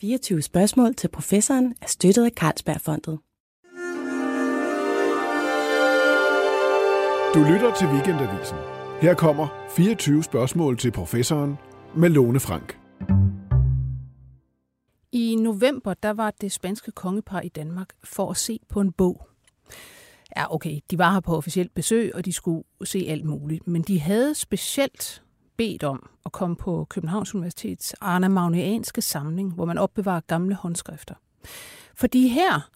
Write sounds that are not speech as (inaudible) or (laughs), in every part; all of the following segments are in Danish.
24 spørgsmål til professoren er støttet af Carlsbergfondet. Du lytter til Weekendavisen. Her kommer 24 spørgsmål til professoren med Lone Frank. I november der var det spanske kongepar i Danmark for at se på en bog. Ja, okay, de var her på officielt besøg, og de skulle se alt muligt. Men de havde specielt bedt om at komme på Københavns Universitets Arne Magnianske samling, hvor man opbevarer gamle håndskrifter. Fordi her,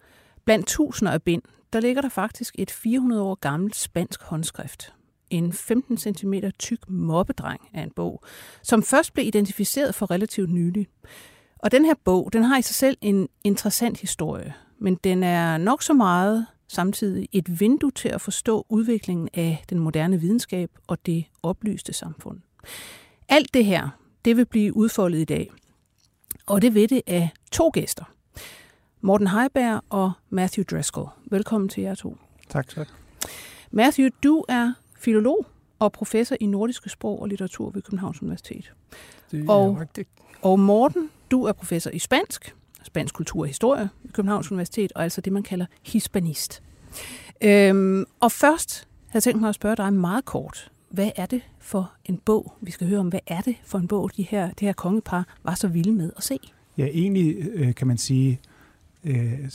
blandt tusinder af bind, der ligger der faktisk et 400 år gammelt spansk håndskrift. En 15 cm tyk mobbedreng af en bog, som først blev identificeret for relativt nylig. Og den her bog, den har i sig selv en interessant historie, men den er nok så meget samtidig et vindue til at forstå udviklingen af den moderne videnskab og det oplyste samfund. Alt det her, det vil blive udfoldet i dag. Og det ved det af to gæster. Morten Heiberg og Matthew Driscoll. Velkommen til jer to. Tak, tak. Matthew, du er filolog og professor i nordiske sprog og litteratur ved Københavns Universitet. Det er Og- rigtigt. Og Morten, du er professor i spansk, spansk kultur og historie ved Københavns Universitet, og altså det, man kalder hispanist. Øhm, og først havde jeg tænkt mig at spørge dig meget kort. Hvad er det for en bog? Vi skal høre om, hvad er det for en bog, de her, det her kongepar var så vilde med at se? Ja, egentlig øh, kan man sige, øh,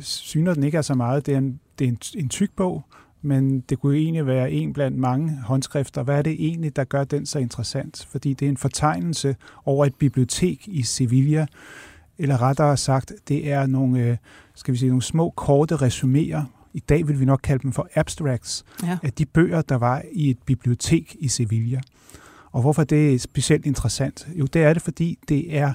syner den ikke er så meget. Det er, en, det er en, en tyk bog, men det kunne egentlig være en blandt mange håndskrifter. Hvad er det egentlig, der gør den så interessant? Fordi det er en fortegnelse over et bibliotek i Sevilla, eller rettere sagt, det er nogle, øh, skal vi sige, nogle små korte resuméer. I dag vil vi nok kalde dem for abstracts, Ja. af de bøger, der var i et bibliotek i Sevilla. Og hvorfor det er specielt interessant? Jo, det er det, fordi det er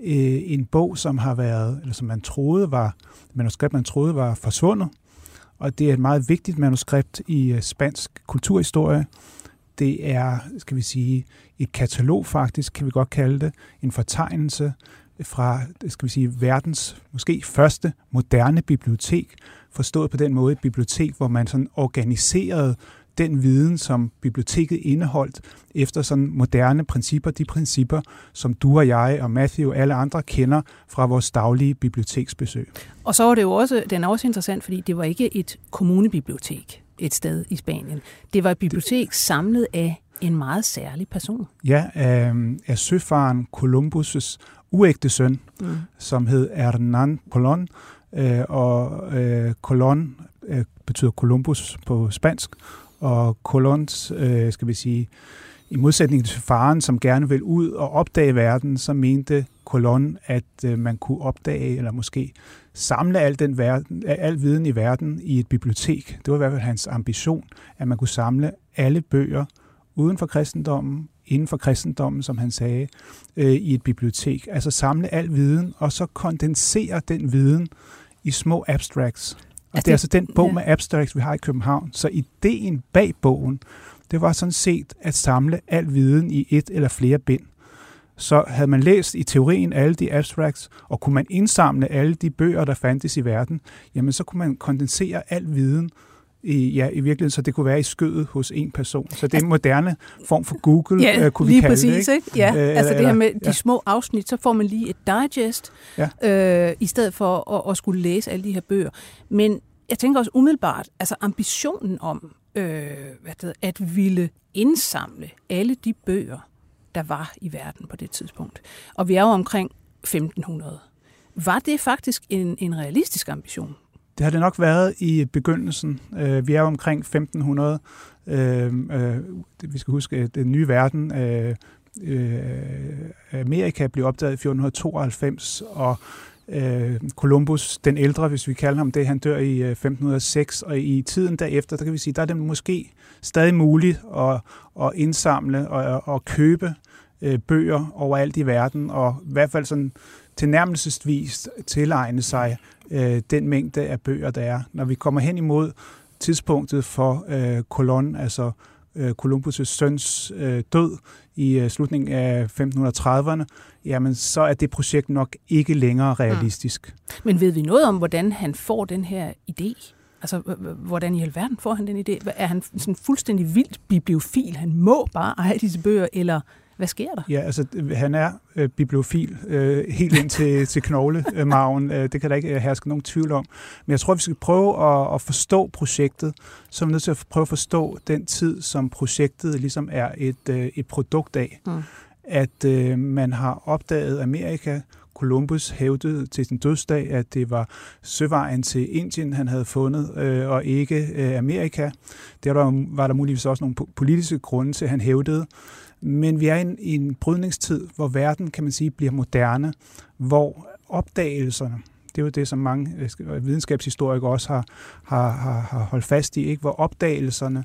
øh, en bog, som har været, eller som man troede var, manuskript, man troede var forsvundet. Og det er et meget vigtigt manuskript i øh, spansk kulturhistorie. Det er, skal vi sige, et katalog faktisk, kan vi godt kalde det, en fortegnelse fra, skal vi sige, verdens måske første moderne bibliotek, forstået på den måde et bibliotek, hvor man sådan organiserede den viden, som biblioteket indeholdt, efter sådan moderne principper, de principper, som du og jeg og Matthew og alle andre kender fra vores daglige biblioteksbesøg. Og så var det jo også, den er også interessant, fordi det var ikke et kommunebibliotek et sted i Spanien. Det var et bibliotek samlet af en meget særlig person. Ja, af, af søfaren Columbus' uægte søn, Mm. som hed Hernán Colón, øh, og øh, Colón øh, betyder Columbus på spansk, og Colons, øh, skal vi sige, i modsætning til faren, som gerne vil ud og opdage verden, så mente Colon, at øh, man kunne opdage, eller måske samle al, den verden, al viden i verden i et bibliotek. Det var i hvert fald hans ambition, at man kunne samle alle bøger uden for kristendommen, inden for kristendommen, som han sagde, øh, i et bibliotek. Altså samle al viden, og så kondensere den viden i små abstracts. Og Altså, det er altså den bog ja. med abstracts, vi har i København. Så ideen bag bogen, det var sådan set at samle al viden i et eller flere bind. Så havde man læst i teorien alle de abstracts, og kunne man indsamle alle de bøger, der fandtes i verden, jamen så kunne man kondensere al viden i, ja, i virkeligheden, så det kunne være i skødet hos en person. Så det er en moderne form for Google, Ja, øh, kunne lige vi kalde præcis, det. ikke? Ja, Øh, altså det her med de ja. små afsnit, så får man lige et digest, Ja. øh, i stedet for at, at skulle læse alle de her bøger. Men jeg tænker også umiddelbart, altså ambitionen om øh, hvad det at ville indsamle alle de bøger, der var i verden på det tidspunkt. Og vi er jo omkring 1500. Var det faktisk en, en realistisk ambition? Det har det nok været i begyndelsen. Øh, vi er jo omkring 1500. Øh, øh, vi skal huske, at den nye verden, Amerika blev opdaget i 1492, og Columbus, den ældre, hvis vi kalder ham det, han dør i 1506, og i tiden derefter, der kan vi sige, der er det måske stadig muligt at, at indsamle og, og købe bøger overalt i verden, og i hvert fald sådan tilnærmelsesvist tilegne sig øh, den mængde af bøger, der er. Når vi kommer hen imod tidspunktet for øh, Colon, altså øh, Columbus' søns øh, død i øh, slutningen af 1530'erne, jamen så er det projekt nok ikke længere realistisk. Men ved vi noget om, hvordan han får den her idé? Altså, hvordan i alverden får han den idé? Er han sådan fuldstændig vildt bibliofil? Han må bare eje disse bøger, eller Hvad sker der? Ja, altså han er øh, bibliofil øh, helt ind til, (laughs) til knoglemagen. Øh, det kan der ikke herske nogen tvivl om. Men jeg tror, vi skal prøve at, at forstå projektet, så er vi nødt til at prøve at forstå den tid, som projektet ligesom er et, øh, et produkt af. Mm. At øh, man har opdaget Amerika, Columbus hævdede til sin dødsdag, at det var søvejen til Indien, han havde fundet, øh, og ikke øh, Amerika. Der var, var der muligvis også nogle politiske grunde til, at han hævdede. Men vi er i en, i en brydningstid, hvor verden, kan man sige, bliver moderne, hvor opdagelserne, det er jo det, som mange øh, øh, videnskabshistorikere også har, har, har, har holdt fast i, ikke? hvor opdagelserne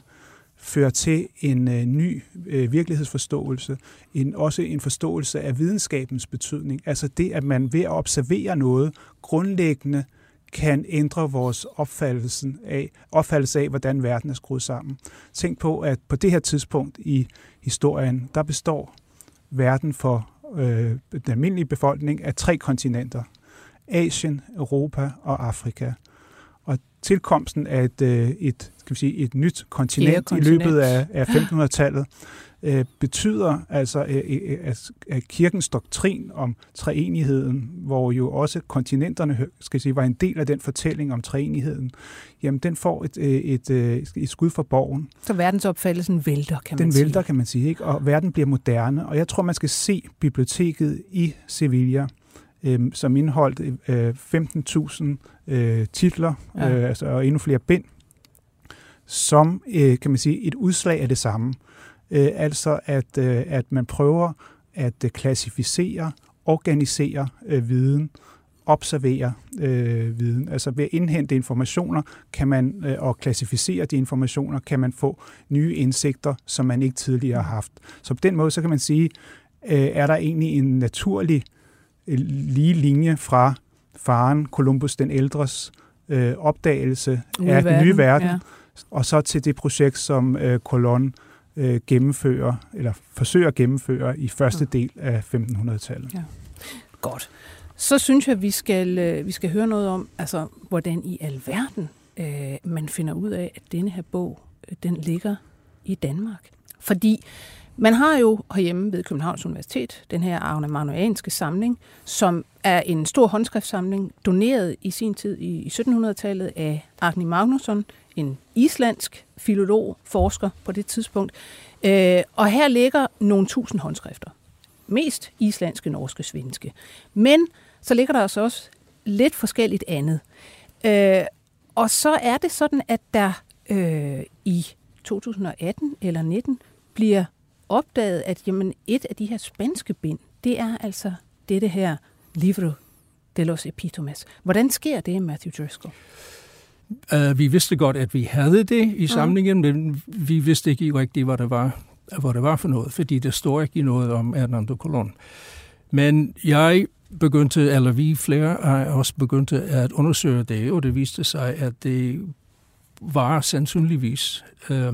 fører til en øh, ny øh, virkelighedsforståelse, en, også en forståelse af videnskabens betydning. Altså det, at man ved at observere noget grundlæggende kan ændre vores opfattelse af, opfattelse af, hvordan verden er skruet sammen. Tænk på, at på det her tidspunkt i historien, der består verden for øh, den almindelige befolkning af tre kontinenter. Asien, Europa og Afrika. Og tilkomsten af et, øh, et, skal vi sige, et nyt kontinent, kontinent i løbet af, af 1500-tallet øh, betyder altså, øh, øh, kirkens doktrin om treenigheden, hvor jo også kontinenterne skal sige, var en del af den fortælling om treenigheden, jamen den får et, et, et, et skud for borgen. Så verdensopfattelsen vælter, kan man den sige. Den vælter, kan man sige, ikke? og verden bliver moderne. Og jeg tror, man skal se biblioteket i Sevilla øh, som indeholdt øh, 15.000 øh, titler, ja. øh, altså, og endnu flere bind, som øh, kan man sige et udslag af det samme. Øh, altså at, øh, at man prøver at øh, klassificere, organisere øh, viden, observere øh, viden. Altså ved at indhente informationer kan man øh, og klassificere de informationer, kan man få nye indsigter, som man ikke tidligere har haft. Så på den måde, så kan man sige, øh, er der egentlig en naturlig øh, lige linje fra faren Columbus den ældres øh, opdagelse nye af verden, den nye verden, ja. og så til det projekt, som øh, Colon øh, gennemfører, eller forsøger at gennemføre i første del af 1500-tallet. Ja. Godt. Så synes jeg, vi skal, øh, vi skal høre noget om, altså, hvordan i alverden øh, man finder ud af, at denne her bog, øh, den ligger i Danmark. Fordi man har jo herhjemme ved Københavns Universitet den her Arne Manuanske samling, som er en stor håndskriftsamling, doneret i sin tid i 1700-tallet af Agni Magnusson, en islandsk filolog, forsker på det tidspunkt. Øh, og her ligger nogle tusind håndskrifter. Mest islandske, norske, svenske. Men så ligger der også, også lidt forskelligt andet. Øh, og så er det sådan, at der øh, i 2018 eller 19 bliver opdaget, at jamen, et af de her spanske bind, det er altså dette her Livro de los Epitomes. Hvordan sker det, Matthew Driscoll? Uh, vi vidste godt, at vi havde det i samlingen, mm. men vi vidste ikke rigtigt, hvad det var, hvad det var for noget, fordi det står ikke noget om Hernando Colon. Men jeg begyndte, eller vi flere har også begyndt at undersøge det, og det viste sig, at det var sandsynligvis øh,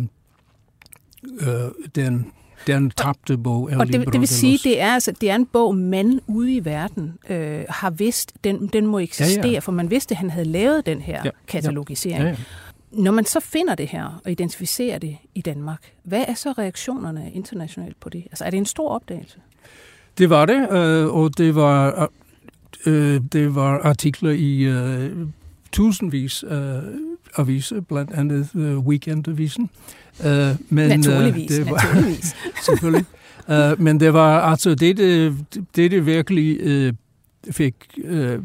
øh, den den tabte bog er Og det, det vil sige, det er, altså, det er en bog, man ude i verden øh, har vidst, den, den må eksistere, ja, ja. for man vidste, at han havde lavet den her ja, katalogisering. Ja, ja. Når man så finder det her og identificerer det i Danmark, hvad er så reaktionerne internationalt på det? Altså er det en stor opdagelse? Det var det, øh, og det var, øh, det var artikler i øh, tusindvis af aviser, blandt andet Weekendavisen, Uh, men, naturligvis, uh, det var, naturligvis. (laughs) selvfølgelig. Uh, men det var altså det, det, det, det virkelig uh, fik uh,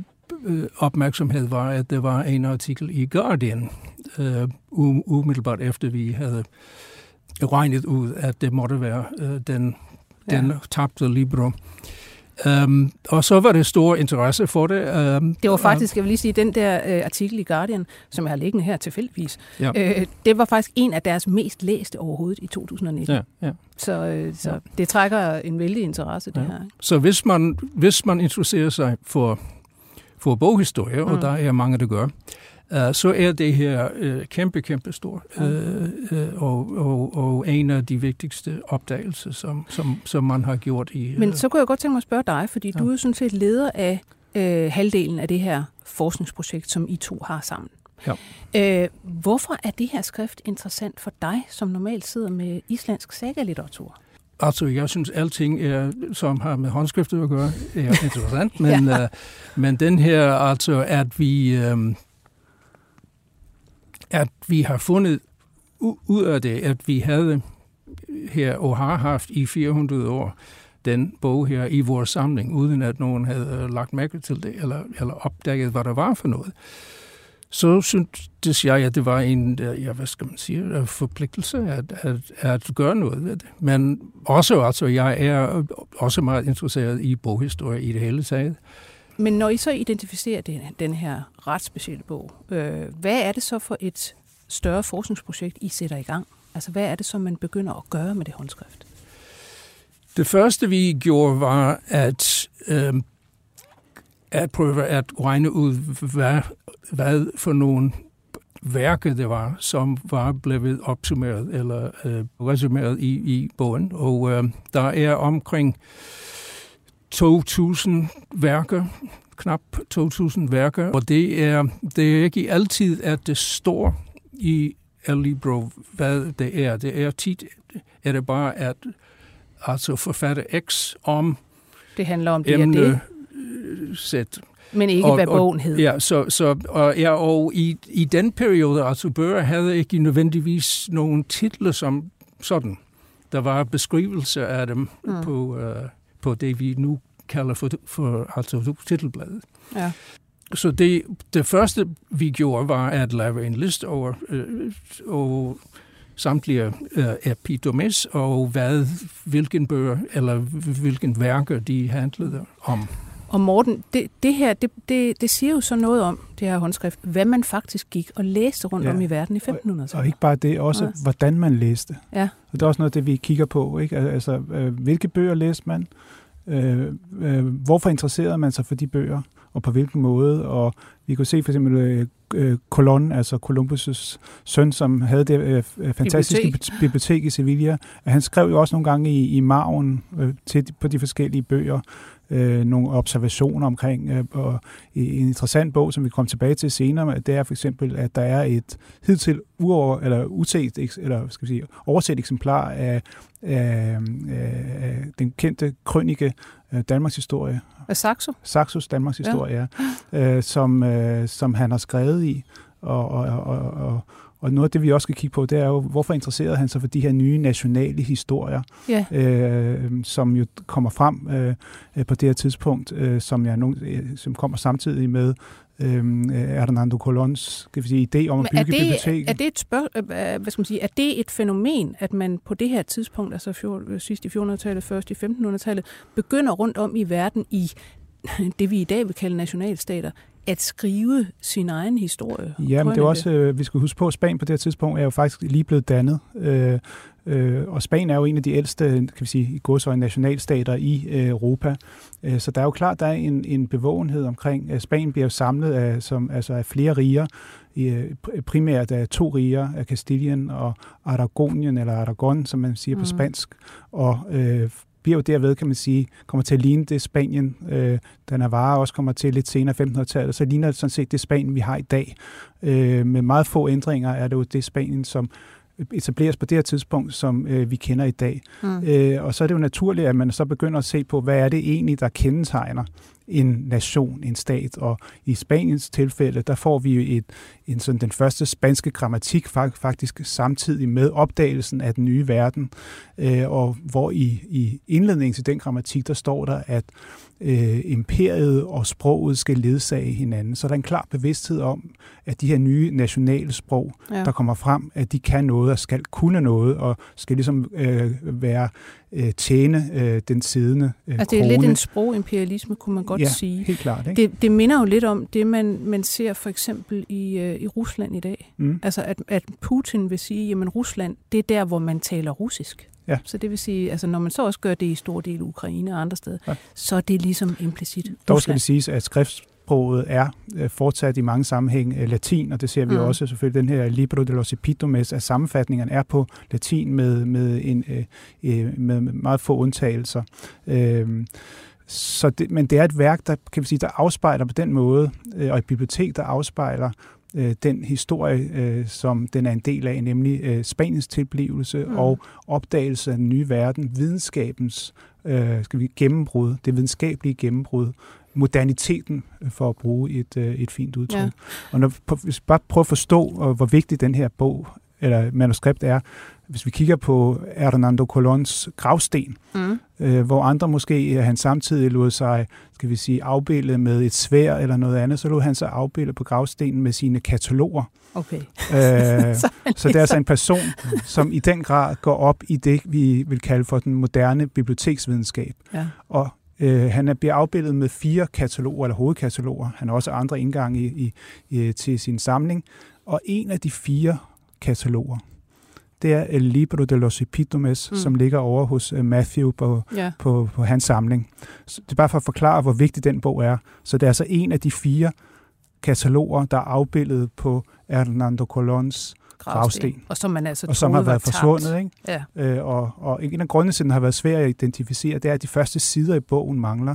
opmærksomhed var, at det var en artikel i Guardian, uh, umiddelbart efter vi havde regnet ud, at det måtte være uh, den, ja. den tabte libro. Um, og så var det stor interesse for det. Um, det var faktisk, jeg vil lige sige, den der uh, artikel i Guardian, som jeg har liggende her tilfældigvis, ja. uh, det var faktisk en af deres mest læste overhovedet i 2019. Ja, ja. Så, uh, så ja. det trækker en vældig interesse, det ja. her. Så hvis man, hvis man interesserer sig for, for boghistorie, mm. og der er mange, der gør, Uh, så er det her uh, kæmpe, kæmpe stort, uh, uh, og, og, og en af de vigtigste opdagelser, som, som, som man har gjort i... Uh, Men så kunne jeg godt tænke mig at spørge dig, fordi ja. du er sådan set leder af uh, halvdelen af det her forskningsprojekt, som I to har sammen. Ja. Uh, hvorfor er det her skrift interessant for dig, som normalt sidder med islandsk sagalitteratur? altså, jeg synes, alting, er, som har med håndskriftet at gøre, er interessant, (laughs) men, ja. uh, men den her, altså, at vi, um, at vi har fundet ud af det, at vi havde her, og har haft i 400 år, den bog her i vores samling, uden at nogen havde øh, lagt mærke til det, eller, eller opdaget, hvad der var for noget. Så syntes jeg, at det var en, øh, ja, hvad skal man sige, øh, forpligtelse at, at, at gøre noget ved det. Men også, altså, jeg er også meget interesseret i boghistorie i det hele taget. Men når I så identificerer den, den her ret specielle bog, øh, hvad er det så for et større forskningsprojekt, I sætter i gang? Altså, hvad er det, som man begynder at gøre med det håndskrift? Det første, vi gjorde, var at, øh, at prøve at regne ud, hvad, hvad for nogle værker det var, som var blevet opsummeret eller øh, resumeret i, i bogen. Og øh, der er omkring 2.000 værker, knap 2.000 værker, og det er, det er ikke altid, at det står i El Libro, hvad det er. Det er tit, er det bare, at altså forfatter X om det handler om det emne, det. Sæt. Men ikke, og, hvad bogen hed. Ja, så, så, og, ja, og i, i den periode, altså bøger havde ikke nødvendigvis nogen titler som sådan. Der var beskrivelser af dem mm. på, uh, på det, vi nu kalder for, for altså titelbladet. Ja. Så det, det første, vi gjorde, var at lave en liste over, øh, over samtlige øh, epitomes, og hvad, hvilken bøger eller hvilken værker de handlede om. Og Morten, det, det her, det, det, det siger jo så noget om, det her håndskrift, hvad man faktisk gik og læste rundt ja. om i verden i 1500-tallet. Og ikke bare det, også ja. hvordan man læste. Ja. Og det er også noget det, vi kigger på. Ikke? Altså, øh, hvilke bøger læste man? Øh, øh, hvorfor interesserede man sig for de bøger? Og på hvilken måde? Og vi kunne se for eksempel øh, øh Colon, altså Columbus' søn, som havde det øh, fantastiske bibliotek. bibliotek i Sevilla. Han skrev jo også nogle gange i, i marven øh, til, på de forskellige bøger øh, nogle observationer omkring. Øh, og en interessant bog, som vi kommer tilbage til senere, det er for eksempel, at der er et hidtil uover, eller uset, eller skal vi sige, overset eksemplar af, af, af den kendte krønike Danmarks historie. Af Saxo? Saxos Danmarks historie, ja. øh, som, øh, som han har skrevet i. Og, og, og, og, og noget af det, vi også skal kigge på, det er jo, hvorfor interesserede han sig for de her nye nationale historier, ja. øh, som jo kommer frem øh, på det her tidspunkt, øh, som, jeg nogen, øh, som kommer samtidig med øh, Hernando Colons skal vi sige, idé om at bygge er det, biblioteket. Er det et spørg, øh, hvad skal man sige, er det et fænomen, at man på det her tidspunkt, altså fjord, sidst i 1400-tallet, først i 1500-tallet, begynder rundt om i verden i (laughs) det, vi i dag vil kalde nationalstater, at skrive sin egen historie. Ja, men det er også, øh, vi skal huske på, at Spanien på det her tidspunkt er jo faktisk lige blevet dannet. Øh, øh, og Spanien er jo en af de ældste, kan vi sige, i godsøjne nationalstater i øh, Europa. Øh, så der er jo klart, der er en, en bevågenhed omkring, at Spanien bliver samlet af, som, altså af flere riger, øh, primært af to riger, af Kastilien og Aragonien, eller Aragon, som man siger mm. på spansk, og øh, bliver jo derved, kan man sige, kommer til at ligne det Spanien, øh, der Navarre også kommer til lidt senere 1500-tallet, så ligner det sådan set det Spanien, vi har i dag. Øh, med meget få ændringer er det jo det Spanien, som etableres på det her tidspunkt, som øh, vi kender i dag. Mm. Øh, og så er det jo naturligt, at man så begynder at se på, hvad er det egentlig, der kendetegner en nation, en stat. Og i Spaniens tilfælde, der får vi et, en, sådan, den første spanske grammatik faktisk samtidig med opdagelsen af den nye verden. Øh, og hvor i, i indledningen til den grammatik, der står der, at øh, imperiet og sproget skal ledsage hinanden. Så der er en klar bevidsthed om, at de her nye nationale sprog, ja. der kommer frem, at de kan noget og skal kunne noget, og skal ligesom øh, være øh, tjene øh, den siddende øh, Altså det er lidt en sprogimperialisme, kunne man godt ja, sige. helt klart. Ikke? Det, det minder jo lidt om det, man, man ser for eksempel i, øh, i Rusland i dag. Mm. Altså at, at Putin vil sige, jamen Rusland, det er der, hvor man taler russisk. Ja. Så det vil sige, altså når man så også gør det i stor del Ukraine og andre steder, ja. så er det ligesom implicit. Dog skal det siges, at skriftsproget er øh, fortsat i mange sammenhæng øh, latin, og det ser vi mm. også selvfølgelig, den her Libro de los Epitomes, at sammenfatningerne er på latin med, med, en, øh, med meget få undtagelser. Øh, så det, men det er et værk, der, kan vi sige, der afspejler på den måde, og et bibliotek, der afspejler øh, den historie, øh, som den er en del af, nemlig øh, Spaniens tilblivelse mm. og opdagelse af den nye verden, videnskabens øh, skal vi gennembrud, det videnskabelige gennembrud, moderniteten, øh, for at bruge et, øh, et fint udtryk. Ja. Og når, hvis vi bare prøver at forstå, hvor vigtig den her bog eller manuskript er, hvis vi kigger på Hernando Colons gravsten, mm. øh, hvor andre måske han samtidig lod sig, skal vi sige, afbilde med et svær eller noget andet, så lod han sig afbilde på gravstenen med sine kataloger. Okay. Øh, (laughs) så, så det er altså en person, som i den grad går op i det, vi vil kalde for den moderne biblioteksvidenskab. Ja. Og øh, han bliver afbildet med fire kataloger, eller hovedkataloger. Han har også andre indgange i, i, til sin samling. Og en af de fire kataloger, det er El Libro de los Epitomes, mm. som ligger over hos uh, Matthew på, ja. på, på hans samling. Så det er bare for at forklare, hvor vigtig den bog er. Så det er altså en af de fire kataloger, der er afbildet på Hernando Colons gravsten. Og som man altså og som har været forsvundet. Ikke? Ja. Øh, og, og en af grundene til, den har været svær at identificere, det er, at de første sider i bogen mangler.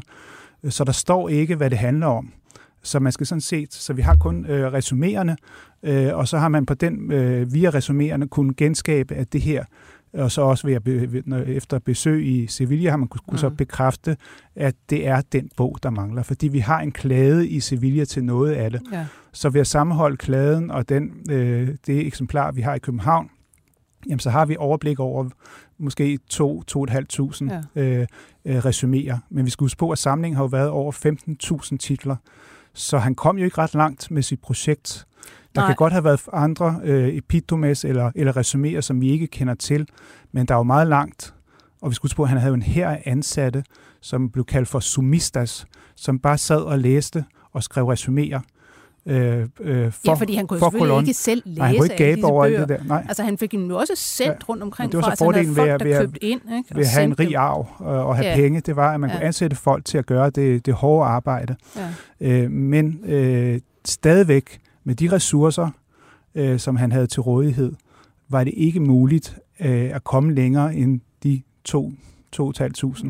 Så der står ikke, hvad det handler om. Så man skal sådan set, så vi har kun øh, resumerende, øh, og så har man på den, øh, via resumerende, kunne genskabe, at det her, og så også ved at be, efter besøg i Sevilla, har man kunne, mm. så bekræfte, at det er den bog, der mangler. Fordi vi har en klade i Sevilla til noget af det. Ja. Så ved at sammenholde kladen og den, øh, det eksemplar, vi har i København, jamen så har vi overblik over måske 2-2.500 ja. øh, øh, resuméer. Men vi skal huske på, at samlingen har jo været over 15.000 titler. Så han kom jo ikke ret langt med sit projekt. Der Nej. kan godt have været andre øh, epitomes eller, eller resuméer, som vi ikke kender til, men der er jo meget langt. Og vi skulle på, at han havde en her af ansatte, som blev kaldt for sumistas, som bare sad og læste og skrev resuméer. Øh, øh, for, ja, fordi han kunne selvfølgelig kolon. ikke selv læse Nej, han kunne ikke gabe over alt det der. Nej. Altså han fik jo også sendt ja. rundt omkring det var så fra, fordelen ved, folk, der købte ind. Ikke? Ved at have en rig arv og, og have ja. penge, det var, at man ja. kunne ansætte folk til at gøre det, det hårde arbejde. Ja. Øh, men øh, stadigvæk med de ressourcer, øh, som han havde til rådighed, var det ikke muligt øh, at komme længere end de to 2.500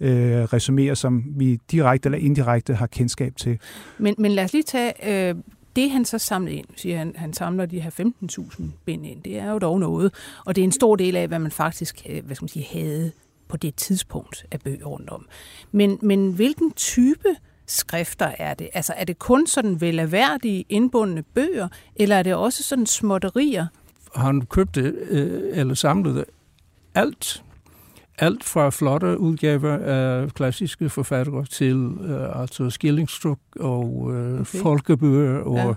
øh, resuméer, som vi direkte eller indirekte har kendskab til. Men, men lad os lige tage øh, det, han så samlede ind. Siger han, han samler de her 15.000 bind ind. Det er jo dog noget. Og det er en stor del af, hvad man faktisk øh, hvad skal man sige, havde på det tidspunkt af bøger rundt om. Men, men hvilken type skrifter er det? Altså er det kun sådan velaværdige, indbundne bøger, eller er det også sådan småtterier? Han købte øh, eller samlede alt alt fra flotte udgaver af klassiske forfattere til uh, altså skillingstruk og uh, okay. folkebøger og ja.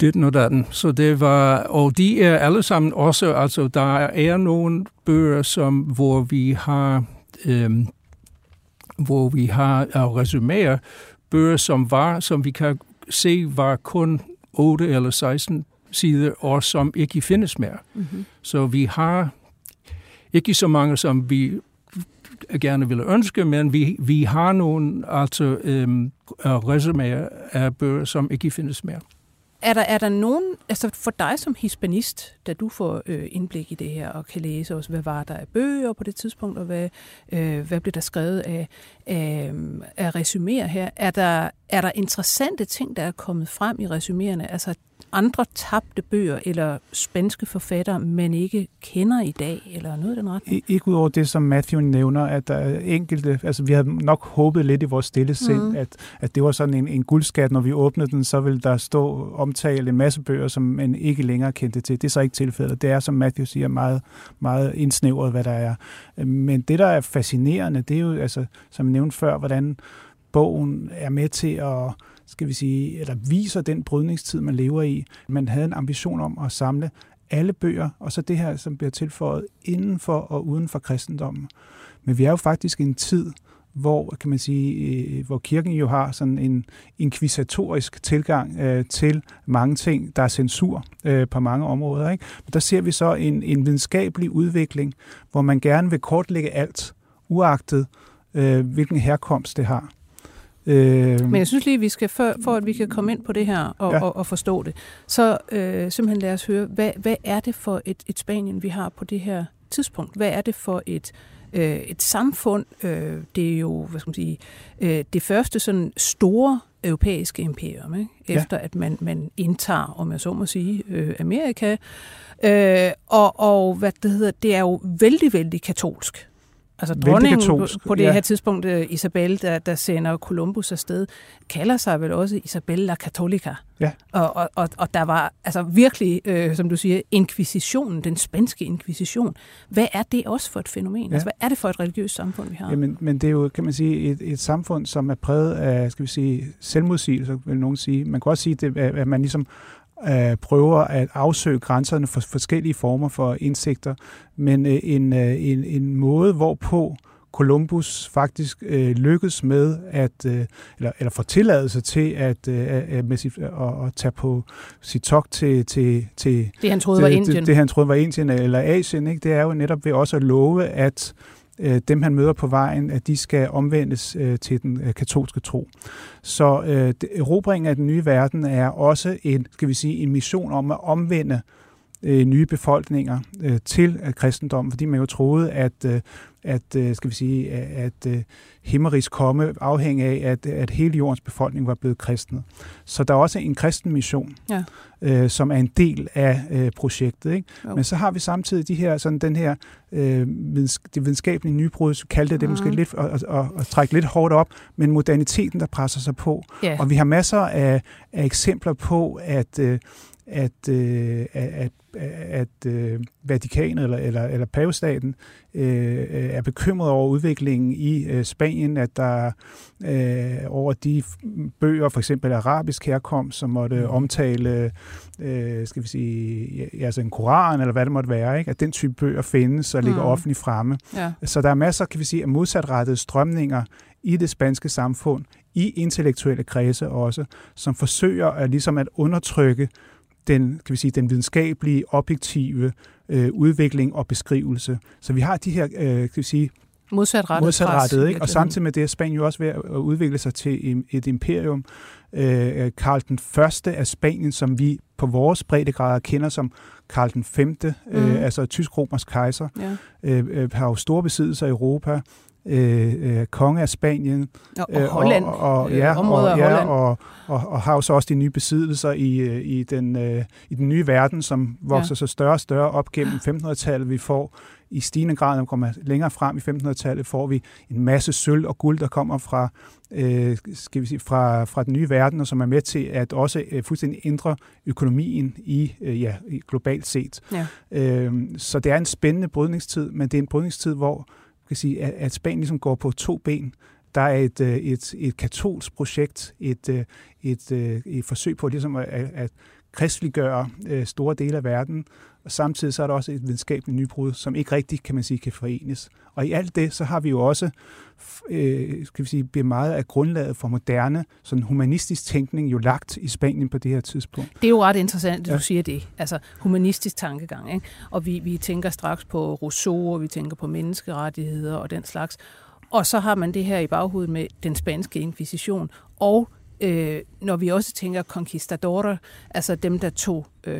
det og datten. Så det var, og de er alle sammen også, altså der er nogle bøger, som, hvor vi har, um, hvor vi har uh, resuméer, bøger, som var, som vi kan se, var kun 8 eller 16 sider, og som ikke findes mere. Mm-hmm. Så vi har ikke så mange, som vi gerne ville ønske, men vi, vi har nogle altså, øhm, øh, resuméer af bøger, som ikke findes mere. Er der, er der nogen, altså for dig som hispanist, da du får øh, indblik i det her og kan læse også, hvad var der af bøger på det tidspunkt, og hvad, øh, hvad blev der skrevet af, af, af resuméer her, er der, er der interessante ting, der er kommet frem i resuméerne? Altså andre tabte bøger eller spanske forfattere, man ikke kender i dag, eller noget af den retning? Ikke udover det, som Matthew nævner, at der er enkelte, altså vi havde nok håbet lidt i vores stille sind, mm. at, at det var sådan en, en guldskat, når vi åbnede den, så ville der stå omtale en masse bøger, som man ikke længere kendte til. Det er så ikke tilfældet. Det er, som Matthew siger, meget, meget indsnævret, hvad der er. Men det, der er fascinerende, det er jo, altså, som jeg nævnte før, hvordan bogen er med til at skal vi sige, eller viser den brydningstid, man lever i. Man havde en ambition om at samle alle bøger, og så det her, som bliver tilføjet inden for og uden for kristendommen. Men vi er jo faktisk i en tid, hvor, kan man sige, øh, hvor kirken jo har sådan en inkvisatorisk tilgang øh, til mange ting. Der er censur øh, på mange områder. Ikke? Men der ser vi så en, en videnskabelig udvikling, hvor man gerne vil kortlægge alt, uagtet øh, hvilken herkomst det har. Øh, Men jeg synes lige, vi skal, for, for at vi kan komme ind på det her og, ja. og, og forstå det, så øh, simpelthen lad os høre, hvad, hvad er det for et, et Spanien, vi har på det her tidspunkt? Hvad er det for et, øh, et samfund? Øh, det er jo, hvad skal man sige, øh, det første sådan store europæiske imperium, ikke? efter ja. at man, man indtager, om jeg så må sige, øh, Amerika. Øh, og, og hvad det hedder, det er jo vældig, vældig katolsk. Altså dronningen på, på det ja. her tidspunkt, uh, Isabel, der, der sender Columbus afsted, kalder sig vel også Isabel la Cattolica. Ja. Og, og, og, og der var altså virkelig, øh, som du siger, inkvisitionen, den spanske inkvisition. Hvad er det også for et fænomen? Ja. Altså, hvad er det for et religiøst samfund, vi har? Jamen, men det er jo, kan man sige, et, et samfund, som er præget af, skal vi sige, selvmodsigelse, vil nogen sige. Man kan også sige, det, at man ligesom øh, prøver at afsøge grænserne for forskellige former for indsigter, men øh, en, øh, en, en måde, hvorpå Columbus faktisk øh, lykkedes med at øh, eller, eller få tilladelse til at, øh, med sit, at, at tage på sit tog til, til, til det han troede var Indien. Det, det han troede var Indien eller Asien, ikke? det er jo netop ved også at love at øh, dem han møder på vejen, at de skal omvendes øh, til den øh, katolske tro. Så øh, erobringen af den nye verden er også en, skal vi sige, en mission om at omvende øh, nye befolkninger øh, til øh, kristendommen, fordi man jo troede, at, øh, at øh, skal vi sige, at øh, himmerigs komme afhæng af, at, at hele jordens befolkning var blevet kristne. Så der er også en kristen mission, ja. øh, som er en del af øh, projektet. Ikke? Men så har vi samtidig de her, sådan den her øh, videns, det videnskabelige nybrud, så kaldte det, det måske lidt at, at, at, at trække lidt hårdt op, men moderniteten, der presser sig på. Ja. Og vi har masser af, af eksempler på, at øh, at, øh, at, at øh, Vatikanet eller, eller, eller pavestaten øh, er bekymret over udviklingen i øh, Spanien, at der øh, over de bøger, for eksempel arabisk herkomst, som måtte mm. omtale, øh, skal vi sige, altså en koran eller hvad det måtte være, ikke? at den type bøger findes og ligger mm. offentligt fremme. Ja. Så der er masser, kan vi sige, af modsatrettede strømninger i det spanske samfund, i intellektuelle kredse også, som forsøger at, ligesom at undertrykke den, kan vi sige, den videnskabelige, objektive øh, udvikling og beskrivelse. Så vi har de her, øh, kan vi sige, modsatrettet, modsatrettet ikke? og samtidig med det er Spanien jo også ved at udvikle sig til et imperium. Øh, Karl den første af Spanien, som vi på vores breddegrader kender som Karl den femte, mm. øh, altså tysk-romersk kejser, ja. øh, øh, har jo store besiddelser i Europa øh, øh, konge af Spanien. Og, og Holland. Og, og, ja, øh, områder og, ja. Og, og, og har jo så også de nye besiddelser i, øh, i, den, øh, i den nye verden, som vokser ja. sig større og større op gennem 1500-tallet. Vi får i stigende grad, når vi kommer længere frem i 1500-tallet, får vi en masse sølv og guld, der kommer fra, øh, skal vi sige, fra, fra den nye verden, og som er med til at også øh, fuldstændig ændre økonomien i, øh, ja, globalt set. Ja. Øh, så det er en spændende brydningstid, men det er en brydningstid, hvor kan sige, at, at Spanien ligesom går på to ben. Der er et, øh, et, et katolsk projekt, et, øh, et, et, et forsøg på ligesom at, at kristliggøre store dele af verden, og samtidig så er der også et videnskabeligt nybrud, som ikke rigtig, kan man sige, kan forenes. Og i alt det, så har vi jo også, øh, skal vi sige, bliver meget af grundlaget for moderne, sådan humanistisk tænkning jo lagt i Spanien på det her tidspunkt. Det er jo ret interessant, at du ja. siger det. Altså humanistisk tankegang. Ikke? Og vi, vi tænker straks på Rousseau, og vi tænker på menneskerettigheder og den slags. Og så har man det her i baghovedet med den spanske inkvisition og øh, når vi også tænker conquistadores, altså dem, der tog, øh,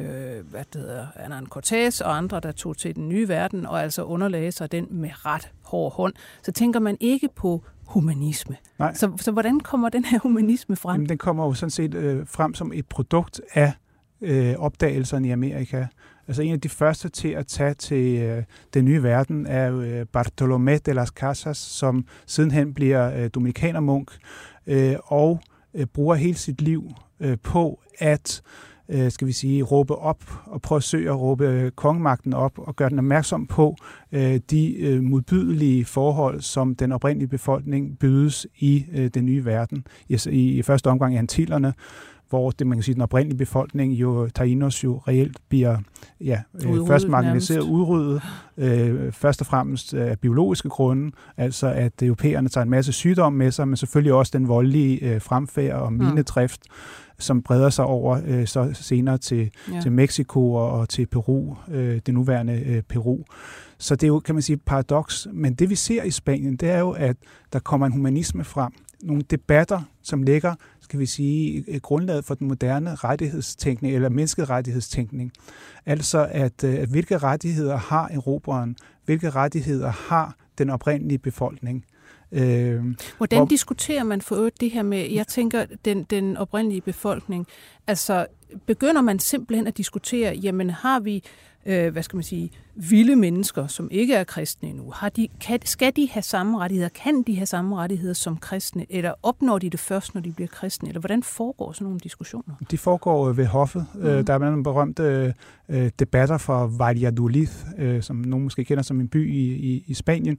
hvad det hedder, Hernán Cortés og andre, der tog til den nye verden, og altså underlagde sig den med ret hård hånd, så tænker man ikke på humanisme. Nej. Så, så hvordan kommer den her humanisme frem? Jamen, den kommer jo sådan set øh, frem som et produkt af øh, opdagelserne i Amerika. Altså en af de første til at tage til øh, den nye verden er øh, Bartolomé de las Casas, som sidenhen bliver øh, dominikanermunk, øh, og øh, Øh, bruger hele sit liv øh, på at øh, skal vi sige, råbe op og prøve at søge at råbe øh, kongemagten op og gøre den opmærksom på øh, de øh, modbydelige forhold, som den oprindelige befolkning bydes i øh, den nye verden. I, i, i første omgang i Antillerne, hvor det, man kan sige, den oprindelige befolkning, jo Tainos jo reelt bliver ja, øh, udryddet, først marginaliseret udryddet, øh, først og fremmest af biologiske grunde, altså at europæerne tager en masse sygdom med sig, men selvfølgelig også den voldelige øh, fremfærd og minedrift, mm. som breder sig over øh, så senere til, ja. til Mexico og, og til Peru, øh, det nuværende øh, Peru. Så det er jo, kan man sige, paradoks. Men det vi ser i Spanien, det er jo, at der kommer en humanisme frem. Nogle debatter, som ligger skal vi sige, grundlaget for den moderne rettighedstænkning eller menneskerettighedstænkning. Altså, at, øh, at hvilke rettigheder har erobreren, hvilke rettigheder har den oprindelige befolkning. Øh, Hvordan hvor... diskuterer man for øvrigt det her med, jeg tænker, den, den oprindelige befolkning, altså begynder man simpelthen at diskutere, jamen har vi øh, hvad skal man sige, vilde mennesker, som ikke er kristne endnu, har de, kan, skal de have samme rettigheder? Kan de have samme rettigheder som kristne? Eller opnår de det først, når de bliver kristne? Eller hvordan foregår sådan nogle diskussioner? De foregår ved hoffet. Mm. Der er nogle berømte øh, debatter fra Valladolid, øh, som nogen måske kender som en by i, i, i Spanien.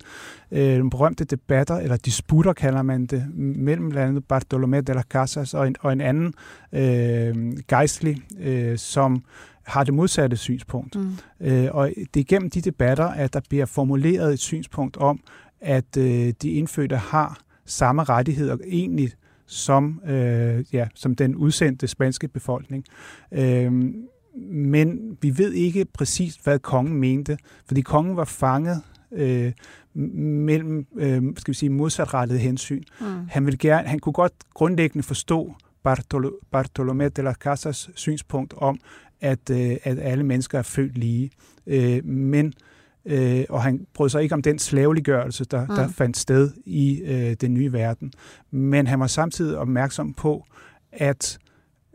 Øh, nogle berømte debatter, eller disputter kalder man det, mellem blandt andet Bartolomé de las Casas og en, og en anden øh, gejstlig, øh, som har det modsatte synspunkt. Mm. Øh, og det er gennem de debatter, at der bliver formuleret et synspunkt om, at øh, de indfødte har samme rettigheder egentlig som, øh, ja, som den udsendte spanske befolkning. Øh, men vi ved ikke præcis, hvad kongen mente, fordi kongen var fanget øh, mellem øh, skal vi sige, modsatrettede hensyn. Mm. Han, ville gerne, han kunne godt grundlæggende forstå Bartolomé de las Casas synspunkt om, at, øh, at alle mennesker er født lige. Øh, men øh, og han brød sig ikke om den slaveliggørelse, der, mm. der fandt sted i øh, den nye verden. Men han var samtidig opmærksom på, at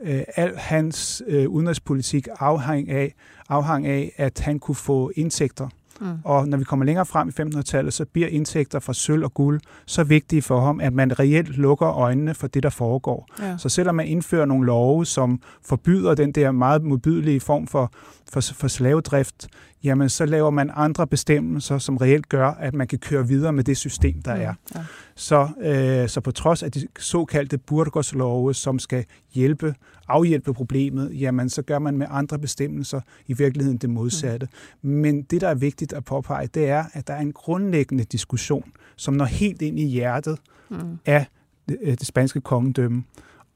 øh, al hans øh, udenrigspolitik afhang af, afhang af, at han kunne få indtægter Mm. Og når vi kommer længere frem i 1500-tallet, så bliver indtægter fra sølv og guld så vigtige for ham, at man reelt lukker øjnene for det, der foregår. Ja. Så selvom man indfører nogle love, som forbyder den der meget modbydelige form for, for, for slavedrift, jamen så laver man andre bestemmelser, som reelt gør, at man kan køre videre med det system, der mm. er. Ja. Så, øh, så på trods af de såkaldte Burgos-love, som skal hjælpe, afhjælpe problemet, jamen så gør man med andre bestemmelser i virkeligheden det modsatte. Mm. Men det, der er vigtigt at påpege, det er, at der er en grundlæggende diskussion, som når helt ind i hjertet mm. af det, øh, det spanske kongedømme,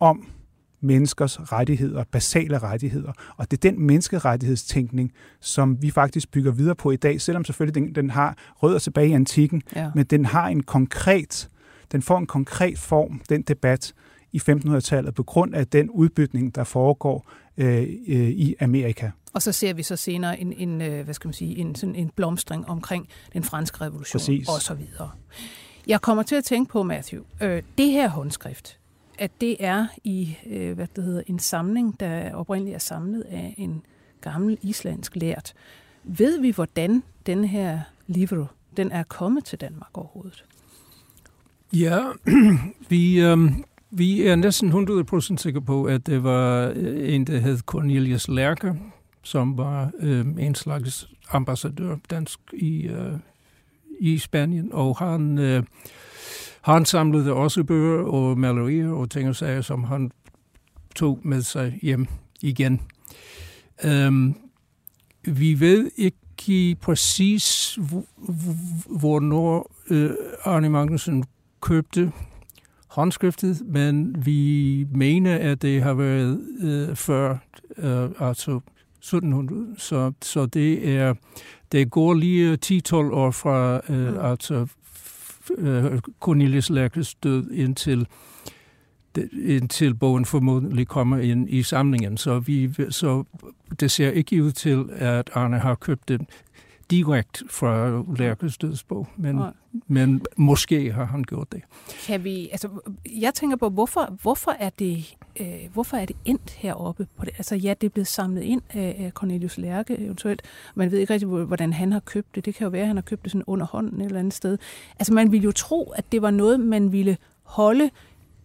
om menneskers rettigheder, basale rettigheder. Og det er den menneskerettighedstænkning, som vi faktisk bygger videre på i dag, selvom selvfølgelig den, den har rødder tilbage i antikken, ja. men den har en konkret, den får en konkret form, den debat, i 1500-tallet på grund af den udbytning, der foregår øh, øh, i Amerika. Og så ser vi så senere en, en øh, hvad skal man sige, en, sådan en blomstring omkring den franske revolution Præcis. og så videre. Jeg kommer til at tænke på, Matthew, øh, det her håndskrift, at det er i øh, hvad det hedder, en samling, der oprindeligt er samlet af en gammel islandsk lært. Ved vi, hvordan den her livro, den er kommet til Danmark overhovedet? Ja, (clears throat) vi, øh, vi er næsten 100% sikre på, at det var øh, en, der hed Cornelius Lærke, som var øh, en slags ambassadør dansk i, øh, i Spanien, og han... Øh, han samlede også bøger og malerier og ting og sager, som han tog med sig hjem igen. Um, vi ved ikke præcis, hvornår uh, Arne Magnussen købte håndskriftet, men vi mener, at det har været uh, før, uh, altså 1700. Så, så det er det går lige 10-12 år fra uh, mm. altså øh, Cornelius Lærkes død indtil indtil bogen formodentlig kommer ind i samlingen. Så, vi, så det ser ikke ud til, at Arne har købt den direkte fra Lærkes dødsbog, men, men måske har han gjort det. Kan vi, altså, jeg tænker på, hvorfor, hvorfor, er det, øh, hvorfor er det endt heroppe? På det? Altså ja, det er blevet samlet ind af Cornelius Lærke eventuelt. Man ved ikke rigtig, hvordan han har købt det. Det kan jo være, at han har købt det sådan under hånden et eller andet sted. Altså man ville jo tro, at det var noget, man ville holde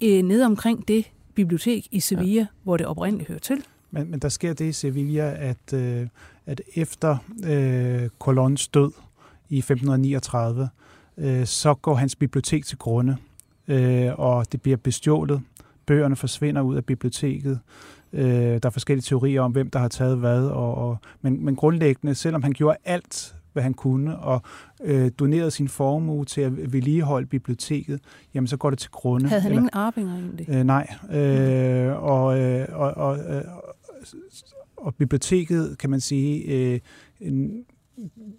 øh, ned omkring det bibliotek i Sevilla, ja. hvor det oprindeligt hører til. Men, men der sker det i Sevilla, at, øh, at efter øh, Colons død i 1539, øh, så går hans bibliotek til grunde, øh, og det bliver bestjålet. Bøgerne forsvinder ud af biblioteket. Øh, der er forskellige teorier om, hvem der har taget hvad, og, og, men, men grundlæggende, selvom han gjorde alt, hvad han kunne, og øh, donerede sin formue til at vedligeholde biblioteket, jamen så går det til grunde. Havde han Eller, ingen arvinger egentlig? Øh, nej. Øh, og, øh, og, og, øh, og biblioteket, kan man sige, øh, en,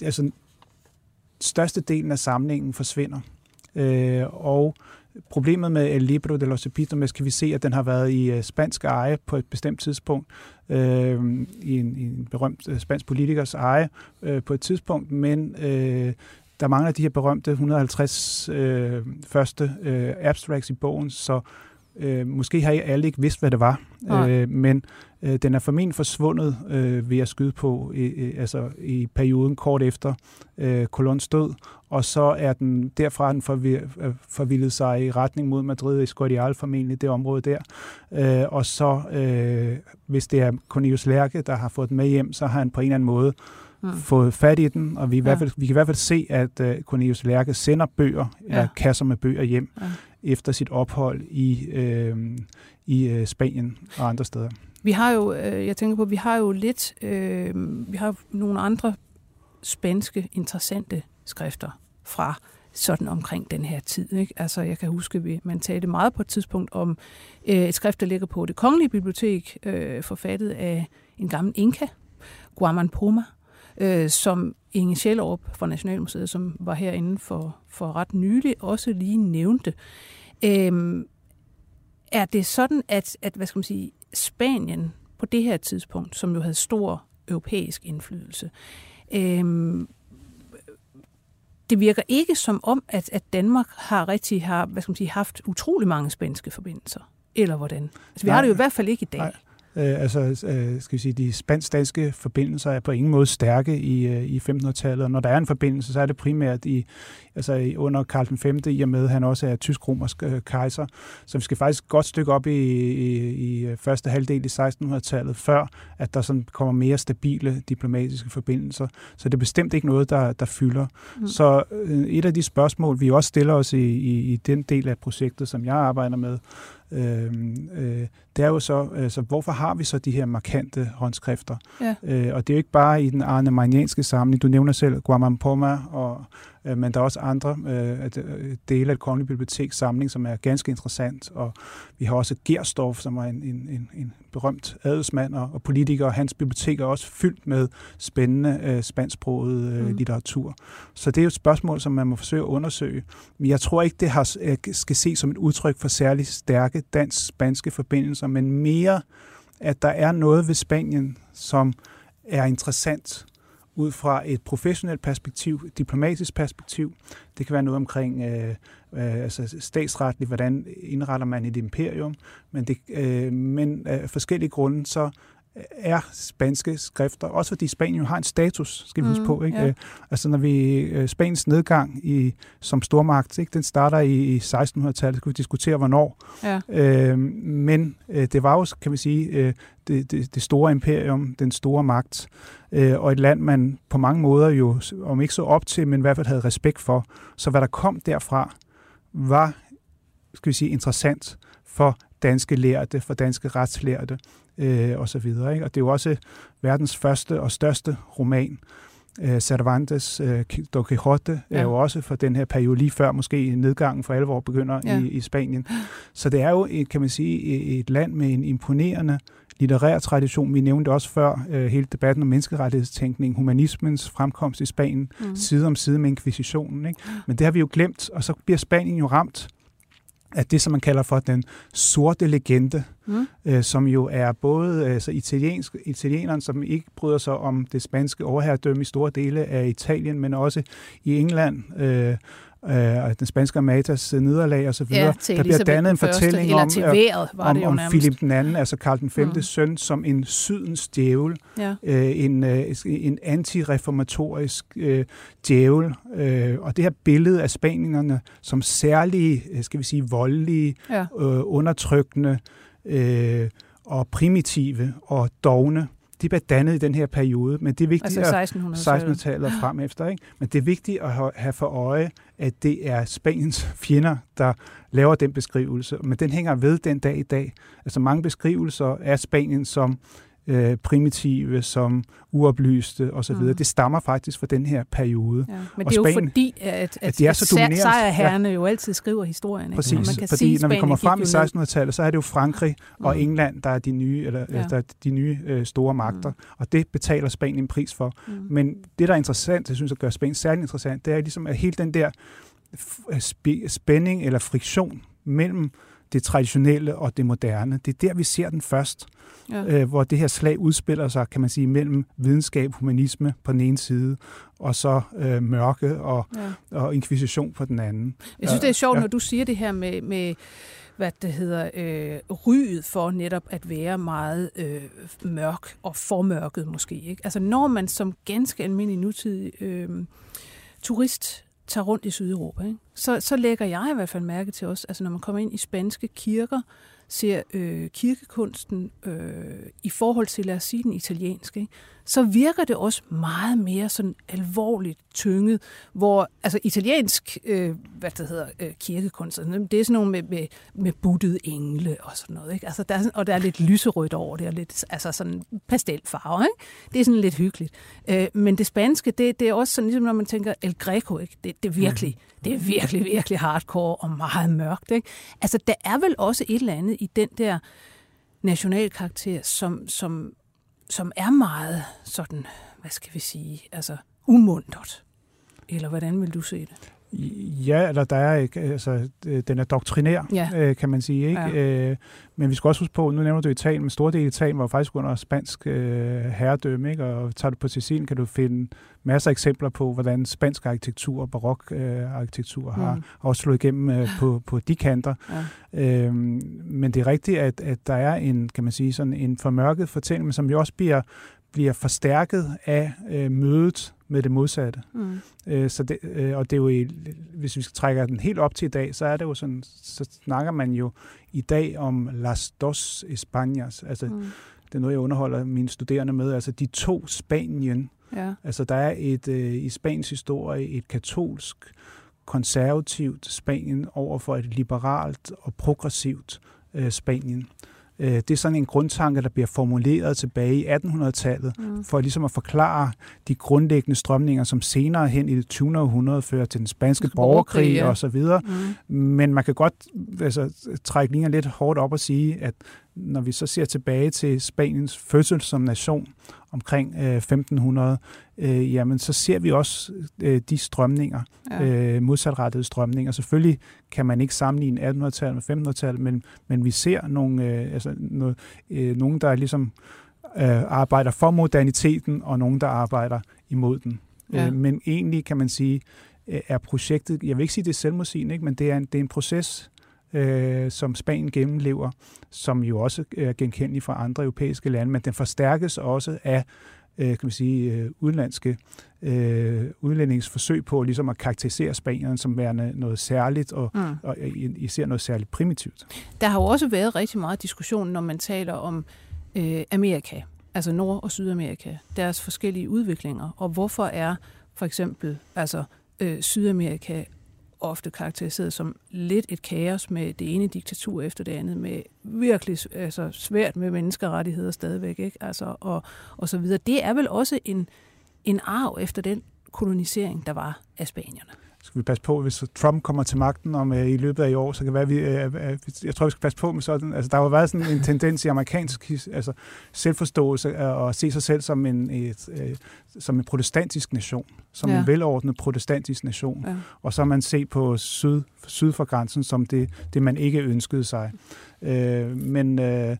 altså største delen af samlingen forsvinder. Øh, og problemet med El Libro de los Epitomes kan vi se, at den har været i øh, spansk eje på et bestemt tidspunkt, øh, i, en, i en berømt øh, spansk politikers eje øh, på et tidspunkt, men øh, der mangler de her berømte 150 øh, første øh, abstracts i bogen, så øh, måske har I alle ikke vidst, hvad det var, øh, men øh, den er formentlig forsvundet øh, ved at skyde på øh, altså i perioden kort efter øh, Colons død, og så er den derfra den øh, forvildet sig i retning mod Madrid i Escorial, formentlig det område der. Øh, og så, øh, hvis det er Cornelius Lærke, der har fået den med hjem, så har han på en eller anden måde mm. fået fat i den, og vi, i ja. hvert fald, vi kan i hvert fald se, at uh, Cornelius Lærke sender bøger, ja. eller kasser med bøger hjem, ja. efter sit ophold i, øh, i øh, Spanien og andre steder. Vi har jo, øh, jeg tænker på, vi har jo lidt, øh, vi har nogle andre spanske, interessante skrifter fra sådan omkring den her tid. Ikke? Altså, jeg kan huske, at man talte meget på et tidspunkt om øh, et skrift, der ligger på det kongelige bibliotek, øh, forfattet af en gammel inka, Guaman Poma, øh, som Inge Sjællerup fra Nationalmuseet, som var herinde for, for ret nylig, også lige nævnte. Øh, er det sådan, at, at hvad skal man sige, Spanien på det her tidspunkt, som jo havde stor europæisk indflydelse, øh, det virker ikke som om, at, at Danmark har rigtig har, hvad skal man sige, haft utrolig mange spanske forbindelser. Eller hvordan? Altså, vi Nej. har det jo i hvert fald ikke i dag. Nej. Øh, altså, øh, skal vi sige, de spansk-danske forbindelser er på ingen måde stærke i, øh, i 1500-tallet, og når der er en forbindelse, så er det primært i, altså under Karl V, i og med, at han også er tysk-romersk øh, kejser. Så vi skal faktisk godt stykke op i, i, i første halvdel i 1600-tallet, før at der sådan kommer mere stabile diplomatiske forbindelser. Så det er bestemt ikke noget, der, der fylder. Mm. Så øh, et af de spørgsmål, vi også stiller os i, i, i den del af projektet, som jeg arbejder med, øh, øh, det er jo så, altså, hvorfor har vi så de her markante håndskrifter? Ja. Øh, og det er jo ikke bare i den arnemanianske samling. Du nævner selv Guaman Poma og Øh, men der er også andre øh, øh, dele af det kongelige bibliotek samling, som er ganske interessant, og vi har også Gerstorff, som er en, en, en, en berømt adelsmand og, og politiker, og hans bibliotek er også fyldt med spændende øh, spansksproget øh, mm. litteratur. Så det er jo et spørgsmål, som man må forsøge at undersøge. Men jeg tror ikke, det har, skal ses som et udtryk for særlig stærke dansk-spanske forbindelser, men mere, at der er noget ved Spanien, som er interessant ud fra et professionelt perspektiv, et diplomatisk perspektiv. Det kan være noget omkring øh, øh, altså statsretligt, hvordan indretter man et imperium, men, det, øh, men af forskellige grunde, så er spanske skrifter, også fordi Spanien jo har en status, skal vi huske mm, på. Ikke? Ja. Øh, altså når vi øh, Spaniens nedgang i, som stormagt, ikke? den starter i, i 1600-tallet, skal vi diskutere hvornår. Ja. Øh, men øh, det var jo, kan vi sige, øh, det, det, det store imperium, den store magt, øh, og et land, man på mange måder jo, om ikke så op til, men i hvert fald havde respekt for. Så hvad der kom derfra, var, skal vi sige, interessant for danske lærte, for danske retslærte øh, og så videre. Ikke? Og det er jo også verdens første og største roman. Øh, Cervantes øh, Don Quixote ja. er jo også for den her periode lige før måske nedgangen for alvor begynder ja. i, i Spanien. Så det er jo, et, kan man sige, et land med en imponerende litterær tradition. Vi nævnte også før øh, hele debatten om menneskerettighedstænkning, humanismens fremkomst i Spanien, mm. side om side med inkvisitionen. Ikke? Men det har vi jo glemt, og så bliver Spanien jo ramt af det, som man kalder for den sorte legende, mm. øh, som jo er både altså italiensk, italieneren, som ikke bryder sig om det spanske overherredømme i store dele af Italien, men også i England, øh, øh, den spanske Amatas nederlag og så videre. Ja, der bliver dannet en fortælling om, til vejret, var om, det om Philip den anden, altså Karl den 5. Mm. søn, som en sydens djævel, ja. øh, en, øh, en antireformatorisk øh, djævel. Øh, og det her billede af spanierne som særlige, øh, skal vi sige, voldelige, ja. øh, undertrykkende øh, og primitive og dogne, de bliver dannet i den her periode, men det er vigtigt altså 1600-tallet 1600 og frem efter. Ikke? Men det er vigtigt at have for øje, at det er Spaniens (laughs) fjender, der laver den beskrivelse. Men den hænger ved den dag i dag. Altså mange beskrivelser af Spanien som øh, primitive, som uoplyste osv. Mm. Det stammer faktisk fra den her periode. Ja, men det er Spanien, jo fordi, at, at, at, de er så dominerende. sejrherrene ja. jo altid skriver historien. Præcis, man kan fordi sige, når vi kommer frem i 1600-tallet, så er det jo Frankrig mm. og England, der er de nye, eller, ja. der er de nye øh, store magter, mm. og det betaler Spanien en pris for. Mm. Men det, der er interessant, jeg synes, at gør Spanien særlig interessant, det er ligesom, at hele den der spænding eller friktion mellem det traditionelle og det moderne. Det er der, vi ser den først, ja. øh, hvor det her slag udspiller sig, kan man sige, mellem videnskab, humanisme på den ene side, og så øh, mørke og, ja. og inkvisition på den anden. Jeg synes, det er sjovt, ja. når du siger det her med, med hvad det hedder, øh, ryget for netop at være meget øh, mørk og formørket måske. Ikke? Altså når man som ganske almindelig nutidig øh, turist tager rundt i Sydeuropa, ikke? Så, så lægger jeg i hvert fald mærke til os, altså når man kommer ind i spanske kirker, ser øh, kirkekunsten øh, i forhold til, lad os sige, den italienske, ikke? Så virker det også meget mere sådan alvorligt tynget, hvor altså italiensk øh, hvad det hedder, øh, kirkekunst, altså, det er sådan nogle med, med, med buttede engle og sådan noget. Ikke? Altså, der er, og der er lidt lyserødt over det, og lidt altså sådan pastelfarver. Ikke? Det er sådan lidt hyggeligt. Øh, men det spanske, det, det er også sådan, ligesom når man tænker El Greco, ikke? Det, det, er virkelig, mm. det er virkelig, virkelig hardcore og meget mørkt. Ikke? Altså, der er vel også et eller andet i den der nationalkarakter, som, som som er meget sådan, hvad skal vi sige, altså umundret. Eller hvordan vil du se det? Ja, eller der er ikke, altså, den er doktrinær, ja. øh, kan man sige. Ikke? Ja. Øh, men vi skal også huske på, nu nævner du Italien, men store del af Italien var faktisk under spansk øh, herredømme, ikke? og tager du på Sicilien, kan du finde masser af eksempler på, hvordan spansk arkitektur og barok øh, arkitektur har mm. også slået igennem øh, på, på de kanter. Ja. Øh, men det er rigtigt, at, at der er en, kan man sige, sådan en formørket fortælling, som jo også bliver, bliver forstærket af øh, mødet med det modsatte. Mm. Øh, så det, øh, og det er jo, i, hvis vi skal trække den helt op til i dag, så er det jo sådan, så snakker man jo i dag om las dos Españas. Altså, mm. det er noget, jeg underholder mine studerende med. Altså, de to Spanien. Ja. Altså, der er et øh, i Spaniens historie et katolsk, konservativt Spanien over for et liberalt og progressivt øh, Spanien. Øh, det er sådan en grundtanke, der bliver formuleret tilbage i 1800-tallet, mm. for ligesom at forklare de grundlæggende strømninger, som senere hen i det 20. århundrede fører til den spanske borgerkrig ja. og så videre. Mm. Men man kan godt altså, trække linjer lidt hårdt op og sige, at når vi så ser tilbage til Spaniens fødsel som nation omkring øh, 1500, øh, jamen så ser vi også øh, de strømninger, ja. øh, modsatrettede strømninger. Selvfølgelig kan man ikke sammenligne 1800-tallet med 1500-tallet, men, men vi ser nogle, øh, altså, noget, øh, nogen, der ligesom øh, arbejder for moderniteten, og nogen, der arbejder imod den. Ja. Øh, men egentlig kan man sige, øh, er projektet, jeg vil ikke sige, det er selvmodsigende, ikke, men det er en, det er en proces, øh, som Spanien gennemlever, som jo også er genkendelig fra andre europæiske lande, men den forstærkes også af øh, kan man sige, øh, udenlandske øh, udlændingens forsøg på ligesom at karakterisere Spanien som værende noget særligt, og, mm. og især noget særligt primitivt. Der har jo også været rigtig meget diskussion, når man taler om øh, Amerika, altså Nord- og Sydamerika, deres forskellige udviklinger, og hvorfor er for eksempel altså øh, Sydamerika ofte karakteriseret som lidt et kaos med det ene diktatur efter det andet, med virkelig altså, svært med menneskerettigheder stadigvæk, ikke? Altså, og, og så videre. Det er vel også en, en arv efter den kolonisering, der var af spanierne skal vi passe på, hvis Trump kommer til magten om uh, i løbet af i år, så kan være, vi, uh, jeg tror, vi skal passe på med sådan, altså der har jo været sådan en tendens i amerikansk altså, selvforståelse og at se sig selv som en, et, uh, som en protestantisk nation, som ja. en velordnet protestantisk nation, ja. og så man se på syd, syd for grænsen som det, det man ikke ønskede sig. Uh, men uh,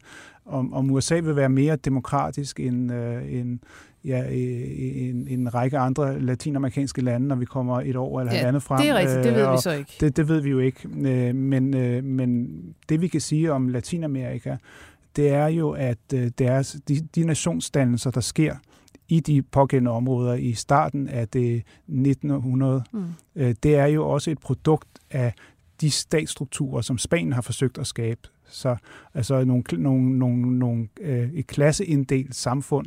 om, om USA vil være mere demokratisk end, uh, end ja, i en, en række andre latinamerikanske lande, når vi kommer et år eller ja, andet frem. det er rigtigt, det ved vi øh, så ikke. Det, det ved vi jo ikke. Øh, men, øh, men det vi kan sige om Latinamerika, det er jo, at deres, de, de nationsdannelser, der sker i de pågældende områder i starten af det 1900, mm. det er jo også et produkt af de statsstrukturer, som Spanien har forsøgt at skabe. Så altså nogle, nogle, nogle, nogle, et klasseinddelt samfund,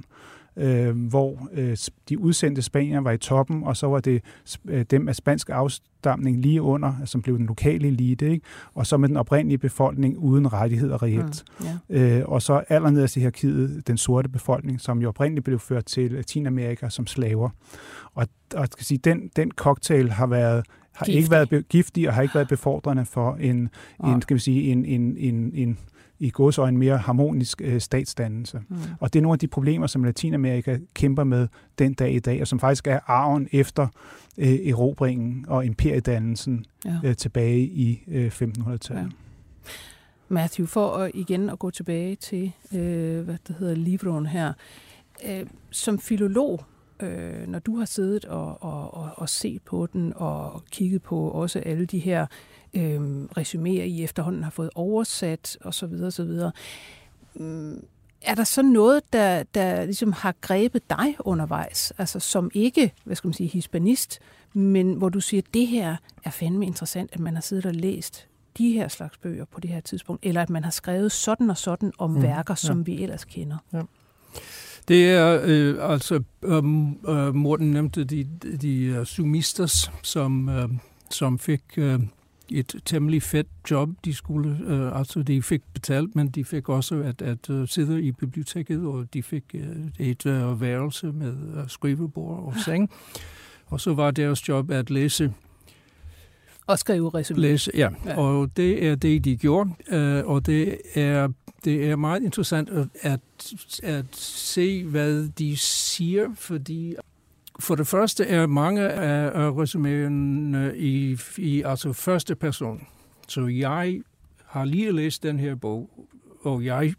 øh, hvor øh, de udsendte spanier var i toppen, og så var det øh, dem af spansk afstamning lige under, som blev den lokale elite, ikke? og så med den oprindelige befolkning uden rettigheder reelt. Mm, yeah. øh, og så allernederst i hierarkiet den sorte befolkning, som jo oprindeligt blev ført til Latinamerika som slaver. Og, og skal sige, den, den cocktail har været har giftig. ikke været giftig og har ikke været befordrende for en, en skal vi sige, en, en, en, en i godsøjne mere harmonisk øh, statsdannelse. Mm. Og det er nogle af de problemer, som Latinamerika kæmper med den dag i dag, og som faktisk er arven efter øh, erobringen og imperiedannelsen ja. øh, tilbage i øh, 1500-tallet. Ja. Matthew, for at, igen at gå tilbage til, øh, hvad det hedder, livroen her. Øh, som filolog, øh, når du har siddet og, og, og, og set på den, og kigget på også alle de her øh, resuméer, I efterhånden har fået oversat, osv., osv., mm, er der så noget, der, der ligesom har grebet dig undervejs, altså som ikke, hvad skal man sige, hispanist, men hvor du siger, at det her er fandme interessant, at man har siddet og læst de her slags bøger på det her tidspunkt, eller at man har skrevet sådan og sådan om mm, værker, som ja. vi ellers kender? Ja. Det er øh, altså, um, uh, Morten nævnte de, de uh, sumisters, som, uh, som fik uh, et temmelig fedt job. De skulle, uh, altså de fik betalt, men de fik også at, at uh, sidde i biblioteket, og de fik uh, et uh, værelse med uh, skrivebord og seng. Og så var deres job at læse og skrive resume. Læse, ja. ja, og det er det, de gjorde. Uh, og det er, det er meget interessant at, at, at se, hvad de siger, fordi for det første er mange af resumerne i, i altså første person. Så jeg har lige læst den her bog, og jeg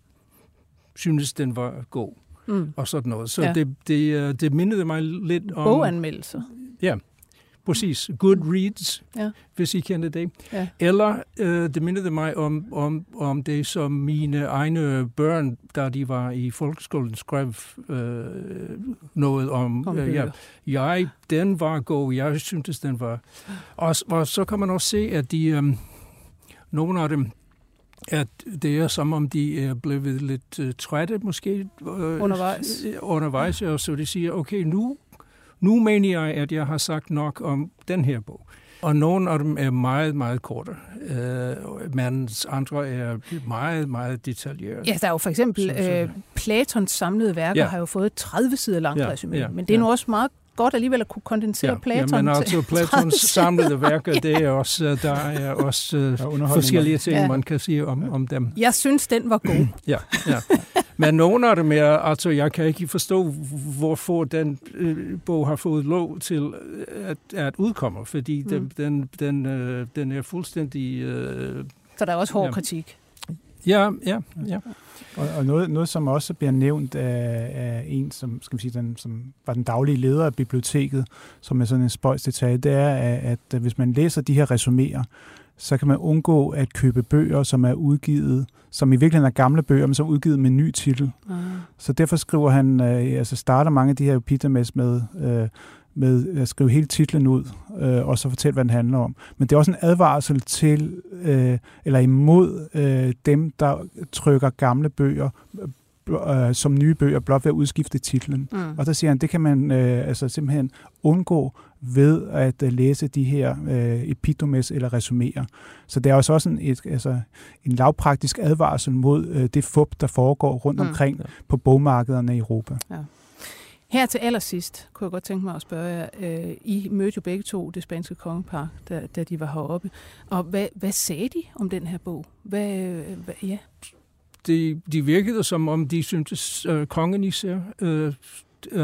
synes, den var god. Mm. Og sådan noget. Så ja. det, det, det mindede mig lidt om... Boganmeldelser. Ja, Præcis. Goodreads, ja. hvis I kender det. Ja. Eller øh, det mindede mig om, om, om det, som mine egne børn, da de var i folkeskolen, skrev øh, noget om. om øh, ja, jeg, den var god. Jeg syntes, den var... Og, og så kan man også se, at de, øh, nogle af dem, at det er som om, de er blevet lidt uh, trætte måske. Øh, undervejs. Undervejs, og så de siger, okay, nu nu mener jeg, at jeg har sagt nok om den her bog. Og nogle af dem er meget, meget korte, øh, mens andre er meget, meget detaljerede. Ja, der er jo for eksempel øh, Platons samlede værker ja. har jo fået 30 sider langt ja, resumé, ja, men det er ja. nu også meget godt alligevel at kunne kondensere ja, Platon (laughs) ja, men altså Platons samlede værker, det er også, øh, der er også uh, forskellige ting, ja. man kan sige om, om dem. Jeg synes, den var god. (clears throat) ja, ja. Men nogle af dem er, altså jeg kan ikke forstå, hvorfor den øh, bog har fået lov til øh, at, at udkomme, fordi mm. den, den, den, øh, den er fuldstændig... Øh, Så der er også hård ja. kritik. Ja, ja, ja. Og, og noget, noget, som også bliver nævnt af, af en, som, skal man sige, den, som var den daglige leder af biblioteket, som er sådan en spøjs detalje, det er, at, at hvis man læser de her resuméer, så kan man undgå at købe bøger, som er udgivet, som i virkeligheden er gamle bøger, men som er udgivet med en ny titel. Uh. Så derfor skriver han, øh, altså starter mange af de her Petermes med, øh, med at skrive hele titlen ud, øh, og så fortælle, hvad den handler om. Men det er også en advarsel til, øh, eller imod øh, dem, der trykker gamle bøger, øh, som nye bøger, blot ved at udskifte titlen. Mm. Og der siger han, det kan man øh, altså simpelthen undgå ved at uh, læse de her uh, epitomes eller resuméer. Så det er også også en, et, altså, en lavpraktisk advarsel mod uh, det fup, der foregår rundt mm. omkring på bogmarkederne i Europa. Ja. Her til allersidst kunne jeg godt tænke mig at spørge jer. Uh, I mødte jo begge to det spanske kongepar, da, da de var heroppe. Og hvad, hvad sagde de om den her bog? Hvad, hvad, ja. De, de virkede som om, de syntes, uh, kongen især uh,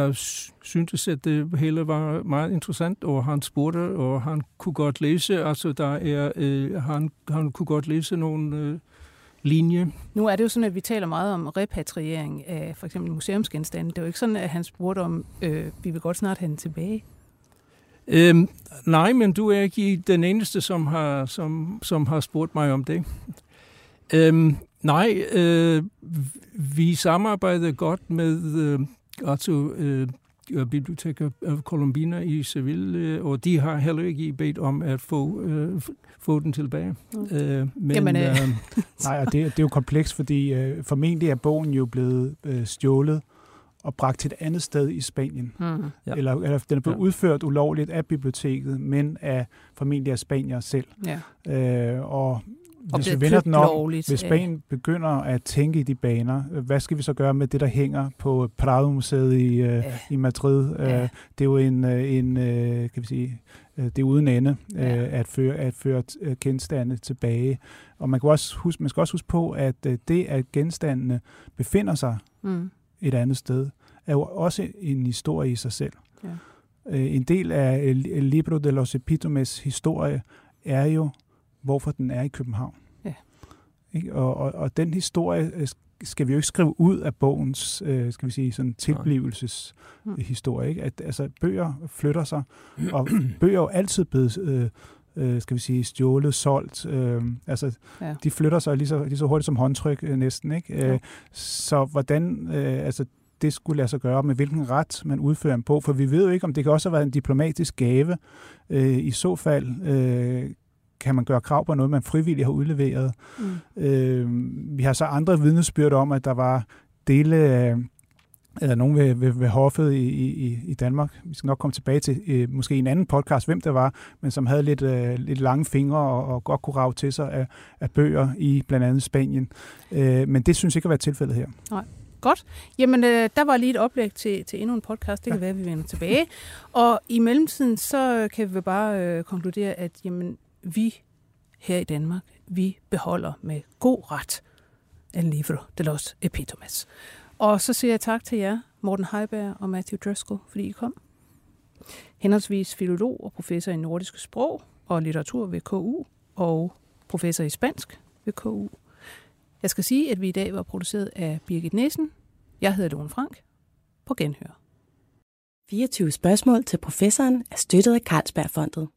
uh, syntes, at det hele var meget interessant, og han spurgte, og han kunne godt læse, altså der er, uh, han, han kunne godt læse nogle uh, linje. Nu er det jo sådan, at vi taler meget om repatriering af for eksempel museumsgenstande. Det er jo ikke sådan, at han spurgte om, øh, vi vil godt snart have den tilbage. Øhm, nej, men du er ikke den eneste, som har, som, som har spurgt mig om det. Øhm, nej, øh, vi samarbejder godt med øh, altså øh, Biblioteca Colombina i Seville, øh, og de har heller ikke bedt om at få, øh, få den tilbage. Mm. Øh, men, Jamen, øh, øh, (laughs) nej, og det, det er jo komplekst, fordi øh, formentlig er bogen jo blevet øh, stjålet og bragt til et andet sted i Spanien. Mm. Ja. Eller, eller den er blevet ja. udført ulovligt af biblioteket, men af formentlig af spanier selv. Ja. Øh, og hvis vi vender den om, lovligt. hvis Spanien begynder at tænke i de baner, hvad skal vi så gøre med det, der hænger på Prado-museet i, øh, ja. i Madrid? Ja. Det er jo en, øh, en kan vi sige, det er uden ende ja. at føre, at føre genstande tilbage. Og man, kan også huske, man skal også huske på, at det, at genstandene befinder sig mm. et andet sted, er jo også en historie i sig selv. Ja. En del af Libro de los Epitomes historie er jo hvorfor den er i København. Ja. Ikke? Og, og, og den historie øh, skal vi jo ikke skrive ud af bogens, øh, skal vi sige, sådan tilblivelseshistorie. Ikke? At, altså, bøger flytter sig, (clears throat) og bøger er jo altid blevet, øh, øh, skal vi sige, stjålet, solgt. Øh, altså, ja. de flytter sig lige så, lige så hurtigt som håndtryk øh, næsten. Ikke? Øh, så hvordan, øh, altså, det skulle lade sig gøre, med hvilken ret man udfører en på, for vi ved jo ikke, om det kan også have været en diplomatisk gave. Øh, I så fald øh, kan man gøre krav på noget, man frivilligt har udleveret. Mm. Øh, vi har så andre vidnesbyrd om, at der var dele af eller nogen ved, ved, ved hoffet i, i, i Danmark. Vi skal nok komme tilbage til øh, måske en anden podcast, hvem det var, men som havde lidt, øh, lidt lange fingre og, og godt kunne rave til sig af, af bøger i blandt andet Spanien. Øh, men det synes ikke at være tilfældet her. Nej. Godt. Jamen, øh, der var lige et oplæg til, til endnu en podcast. Det kan ja. være, at vi vender tilbage. Og i mellemtiden, så kan vi bare øh, konkludere, at jamen, vi her i Danmark, vi beholder med god ret en livro de los epitomes. Og så siger jeg tak til jer, Morten Heiberg og Matthew Driscoll, fordi I kom. Henholdsvis filolog og professor i nordiske sprog og litteratur ved KU, og professor i spansk ved KU. Jeg skal sige, at vi i dag var produceret af Birgit Nissen. Jeg hedder Lone Frank. På genhør. 24 spørgsmål til professoren er støttet af Carlsbergfondet.